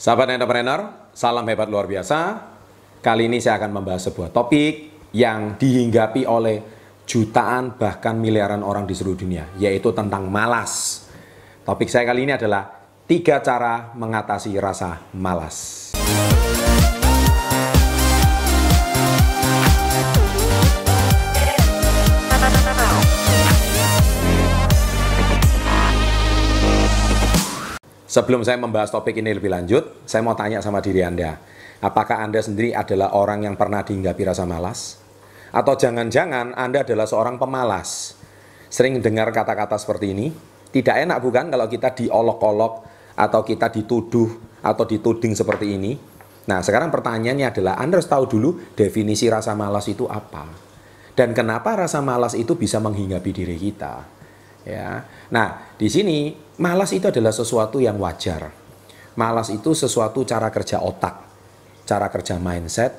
Sahabat entrepreneur, salam hebat luar biasa. Kali ini saya akan membahas sebuah topik yang dihinggapi oleh jutaan bahkan miliaran orang di seluruh dunia, yaitu tentang malas. Topik saya kali ini adalah tiga cara mengatasi rasa malas. Sebelum saya membahas topik ini lebih lanjut, saya mau tanya sama diri Anda. Apakah Anda sendiri adalah orang yang pernah dihinggapi rasa malas? Atau jangan-jangan Anda adalah seorang pemalas? Sering dengar kata-kata seperti ini? Tidak enak bukan kalau kita diolok-olok atau kita dituduh atau dituding seperti ini? Nah, sekarang pertanyaannya adalah Anda harus tahu dulu definisi rasa malas itu apa. Dan kenapa rasa malas itu bisa menghinggapi diri kita? Ya. Nah, di sini malas itu adalah sesuatu yang wajar. Malas itu sesuatu cara kerja otak, cara kerja mindset.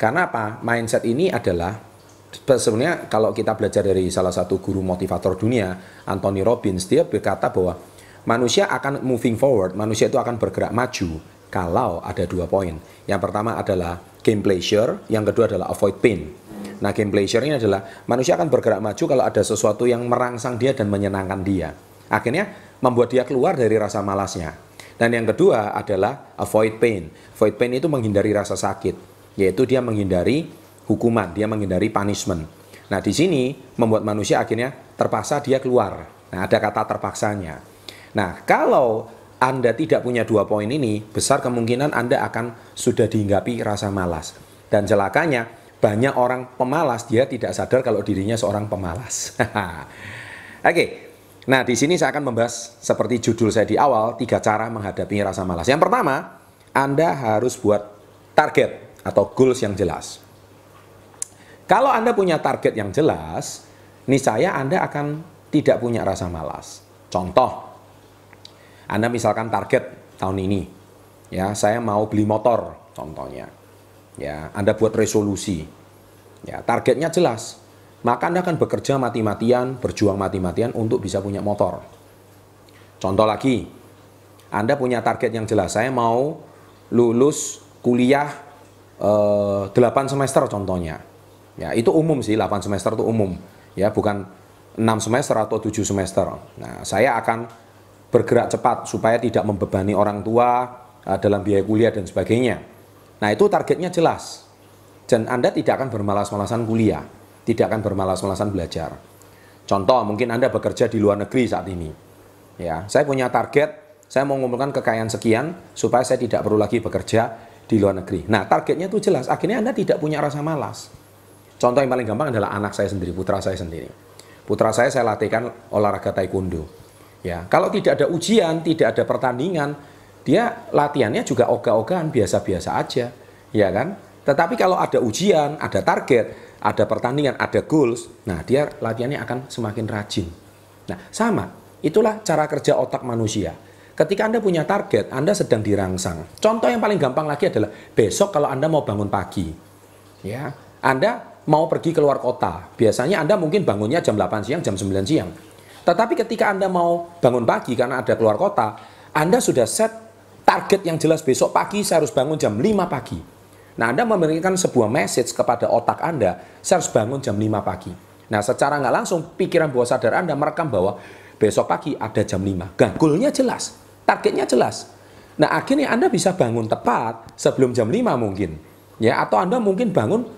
Karena apa? Mindset ini adalah sebenarnya kalau kita belajar dari salah satu guru motivator dunia, Anthony Robbins, dia berkata bahwa manusia akan moving forward, manusia itu akan bergerak maju kalau ada dua poin. Yang pertama adalah game pleasure, yang kedua adalah avoid pain. Nah, game pleasure ini adalah manusia akan bergerak maju kalau ada sesuatu yang merangsang dia dan menyenangkan dia. Akhirnya membuat dia keluar dari rasa malasnya. Dan yang kedua adalah avoid pain. Avoid pain itu menghindari rasa sakit, yaitu dia menghindari hukuman, dia menghindari punishment. Nah, di sini membuat manusia akhirnya terpaksa dia keluar. Nah, ada kata terpaksanya. Nah, kalau Anda tidak punya dua poin ini, besar kemungkinan Anda akan sudah dihinggapi rasa malas. Dan celakanya, banyak orang pemalas dia tidak sadar kalau dirinya seorang pemalas. Oke. Nah, di sini saya akan membahas seperti judul saya di awal, tiga cara menghadapi rasa malas. Yang pertama, Anda harus buat target atau goals yang jelas. Kalau Anda punya target yang jelas, niscaya Anda akan tidak punya rasa malas. Contoh, Anda misalkan target tahun ini, ya saya mau beli motor, contohnya ya Anda buat resolusi ya targetnya jelas maka Anda akan bekerja mati-matian berjuang mati-matian untuk bisa punya motor. Contoh lagi Anda punya target yang jelas. Saya mau lulus kuliah eh, 8 semester contohnya. Ya itu umum sih 8 semester itu umum. Ya bukan 6 semester atau 7 semester. Nah saya akan bergerak cepat supaya tidak membebani orang tua uh, dalam biaya kuliah dan sebagainya. Nah itu targetnya jelas. Dan Anda tidak akan bermalas-malasan kuliah. Tidak akan bermalas-malasan belajar. Contoh, mungkin Anda bekerja di luar negeri saat ini. Ya, saya punya target, saya mau mengumpulkan kekayaan sekian supaya saya tidak perlu lagi bekerja di luar negeri. Nah, targetnya itu jelas. Akhirnya Anda tidak punya rasa malas. Contoh yang paling gampang adalah anak saya sendiri, putra saya sendiri. Putra saya saya latihkan olahraga taekwondo. Ya, kalau tidak ada ujian, tidak ada pertandingan, dia latihannya juga ogah-ogahan biasa-biasa aja, ya kan? Tetapi kalau ada ujian, ada target, ada pertandingan, ada goals, nah dia latihannya akan semakin rajin. Nah, sama. Itulah cara kerja otak manusia. Ketika Anda punya target, Anda sedang dirangsang. Contoh yang paling gampang lagi adalah besok kalau Anda mau bangun pagi. Ya, Anda mau pergi keluar kota. Biasanya Anda mungkin bangunnya jam 8 siang, jam 9 siang. Tetapi ketika Anda mau bangun pagi karena ada keluar kota, Anda sudah set target yang jelas besok pagi saya harus bangun jam 5 pagi. Nah, Anda memberikan sebuah message kepada otak Anda, saya harus bangun jam 5 pagi. Nah, secara nggak langsung pikiran bawah sadar Anda merekam bahwa besok pagi ada jam 5. Nah, goalnya jelas, targetnya jelas. Nah, akhirnya Anda bisa bangun tepat sebelum jam 5 mungkin. Ya, atau Anda mungkin bangun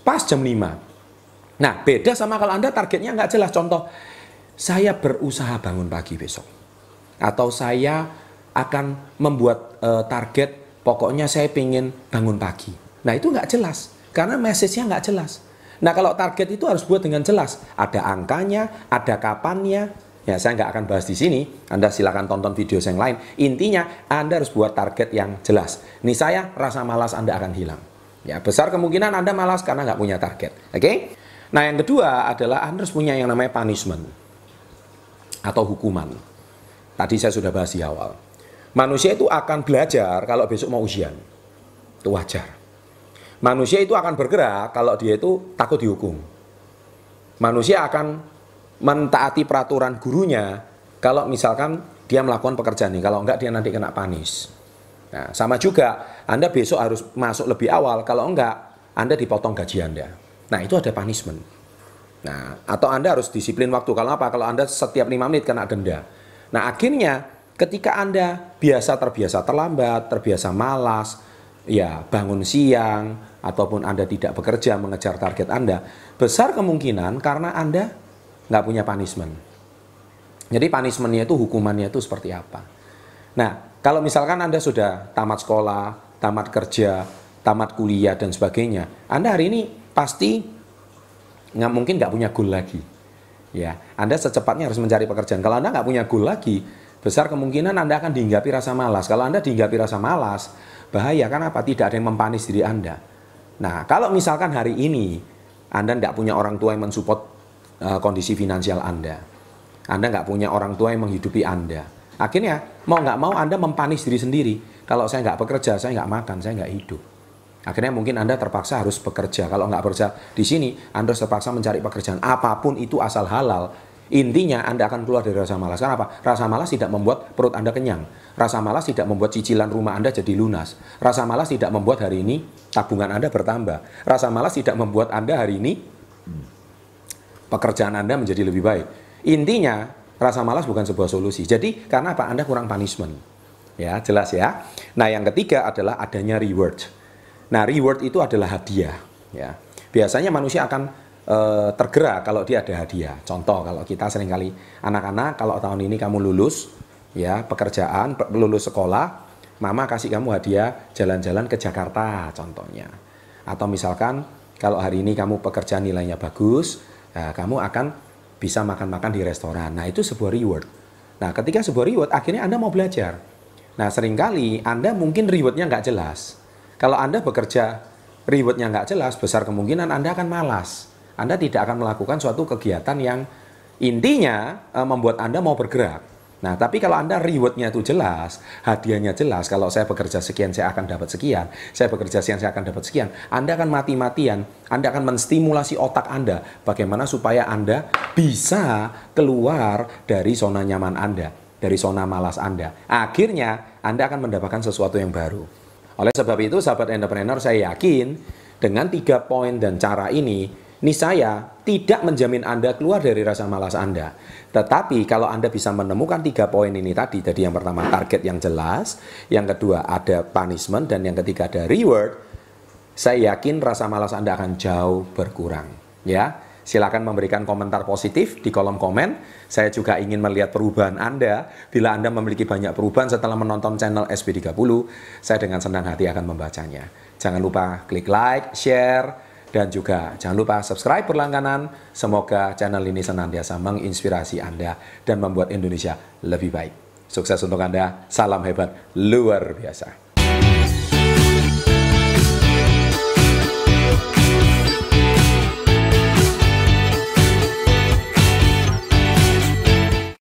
pas jam 5. Nah, beda sama kalau Anda targetnya nggak jelas. Contoh, saya berusaha bangun pagi besok. Atau saya akan membuat uh, target pokoknya saya ingin bangun pagi. Nah itu nggak jelas karena message-nya nggak jelas. Nah kalau target itu harus buat dengan jelas. Ada angkanya, ada kapannya. Ya saya nggak akan bahas di sini. Anda silakan tonton video yang lain. Intinya Anda harus buat target yang jelas. Ini saya rasa malas Anda akan hilang. Ya besar kemungkinan Anda malas karena nggak punya target. Oke? Okay? Nah yang kedua adalah Anda harus punya yang namanya punishment atau hukuman. Tadi saya sudah bahas di awal. Manusia itu akan belajar kalau besok mau ujian. Itu wajar. Manusia itu akan bergerak kalau dia itu takut dihukum. Manusia akan mentaati peraturan gurunya kalau misalkan dia melakukan pekerjaan ini. Kalau enggak dia nanti kena panis. Nah, sama juga Anda besok harus masuk lebih awal, kalau enggak Anda dipotong gaji Anda. Nah, itu ada punishment. Nah, atau Anda harus disiplin waktu. Kalau apa? Kalau Anda setiap 5 menit kena denda. Nah, akhirnya ketika Anda biasa terbiasa terlambat, terbiasa malas, ya bangun siang, ataupun Anda tidak bekerja mengejar target Anda, besar kemungkinan karena Anda nggak punya punishment. Jadi punishmentnya itu hukumannya itu seperti apa. Nah, kalau misalkan Anda sudah tamat sekolah, tamat kerja, tamat kuliah dan sebagainya, Anda hari ini pasti nggak mungkin nggak punya goal lagi. Ya, Anda secepatnya harus mencari pekerjaan. Kalau Anda nggak punya goal lagi, besar kemungkinan Anda akan dihinggapi rasa malas. Kalau Anda dihinggapi rasa malas, bahaya kan apa? Tidak ada yang mempanis diri Anda. Nah, kalau misalkan hari ini Anda nggak punya orang tua yang mensupport uh, kondisi finansial Anda, Anda nggak punya orang tua yang menghidupi Anda, Akhirnya mau nggak mau Anda mempanis diri sendiri. Kalau saya nggak bekerja, saya nggak makan, saya nggak hidup. Akhirnya mungkin Anda terpaksa harus bekerja. Kalau nggak bekerja di sini, Anda terpaksa mencari pekerjaan. Apa pun itu asal halal. Intinya Anda akan keluar dari rasa malas. Karena apa? Rasa malas tidak membuat perut Anda kenyang. Rasa malas tidak membuat cicilan rumah Anda jadi lunas. Rasa malas tidak membuat hari ini tabungan Anda bertambah. Rasa malas tidak membuat Anda hari ini pekerjaan Anda menjadi lebih baik. Intinya Rasa malas bukan sebuah solusi. Jadi karena apa? Anda kurang punishment. Ya, jelas ya. Nah, yang ketiga adalah adanya reward. Nah, reward itu adalah hadiah, ya. Biasanya manusia akan e, tergerak kalau dia ada hadiah. Contoh kalau kita sering kali anak-anak kalau tahun ini kamu lulus ya, pekerjaan, lulus sekolah, mama kasih kamu hadiah jalan-jalan ke Jakarta contohnya. Atau misalkan kalau hari ini kamu pekerjaan nilainya bagus, ya, kamu akan bisa makan-makan di restoran. Nah, itu sebuah reward. Nah, ketika sebuah reward, akhirnya Anda mau belajar. Nah, sering kali Anda mungkin rewardnya nggak jelas. Kalau Anda bekerja, rewardnya nggak jelas, besar kemungkinan Anda akan malas. Anda tidak akan melakukan suatu kegiatan yang intinya e, membuat Anda mau bergerak. Nah, tapi kalau Anda rewardnya itu jelas, hadiahnya jelas, kalau saya bekerja sekian, saya akan dapat sekian, saya bekerja sekian, saya akan dapat sekian, Anda akan mati-matian, Anda akan menstimulasi otak Anda, bagaimana supaya Anda bisa keluar dari zona nyaman Anda, dari zona malas Anda. Akhirnya, Anda akan mendapatkan sesuatu yang baru. Oleh sebab itu, sahabat entrepreneur, saya yakin dengan tiga poin dan cara ini, saya tidak menjamin Anda keluar dari rasa malas Anda. Tetapi kalau Anda bisa menemukan tiga poin ini tadi, jadi yang pertama target yang jelas, yang kedua ada punishment, dan yang ketiga ada reward, saya yakin rasa malas Anda akan jauh berkurang. Ya, silakan memberikan komentar positif di kolom komen. Saya juga ingin melihat perubahan Anda. Bila Anda memiliki banyak perubahan setelah menonton channel SB30, saya dengan senang hati akan membacanya. Jangan lupa klik like, share, dan juga jangan lupa subscribe berlangganan. Semoga channel ini senantiasa menginspirasi Anda dan membuat Indonesia lebih baik. Sukses untuk Anda. Salam hebat luar biasa.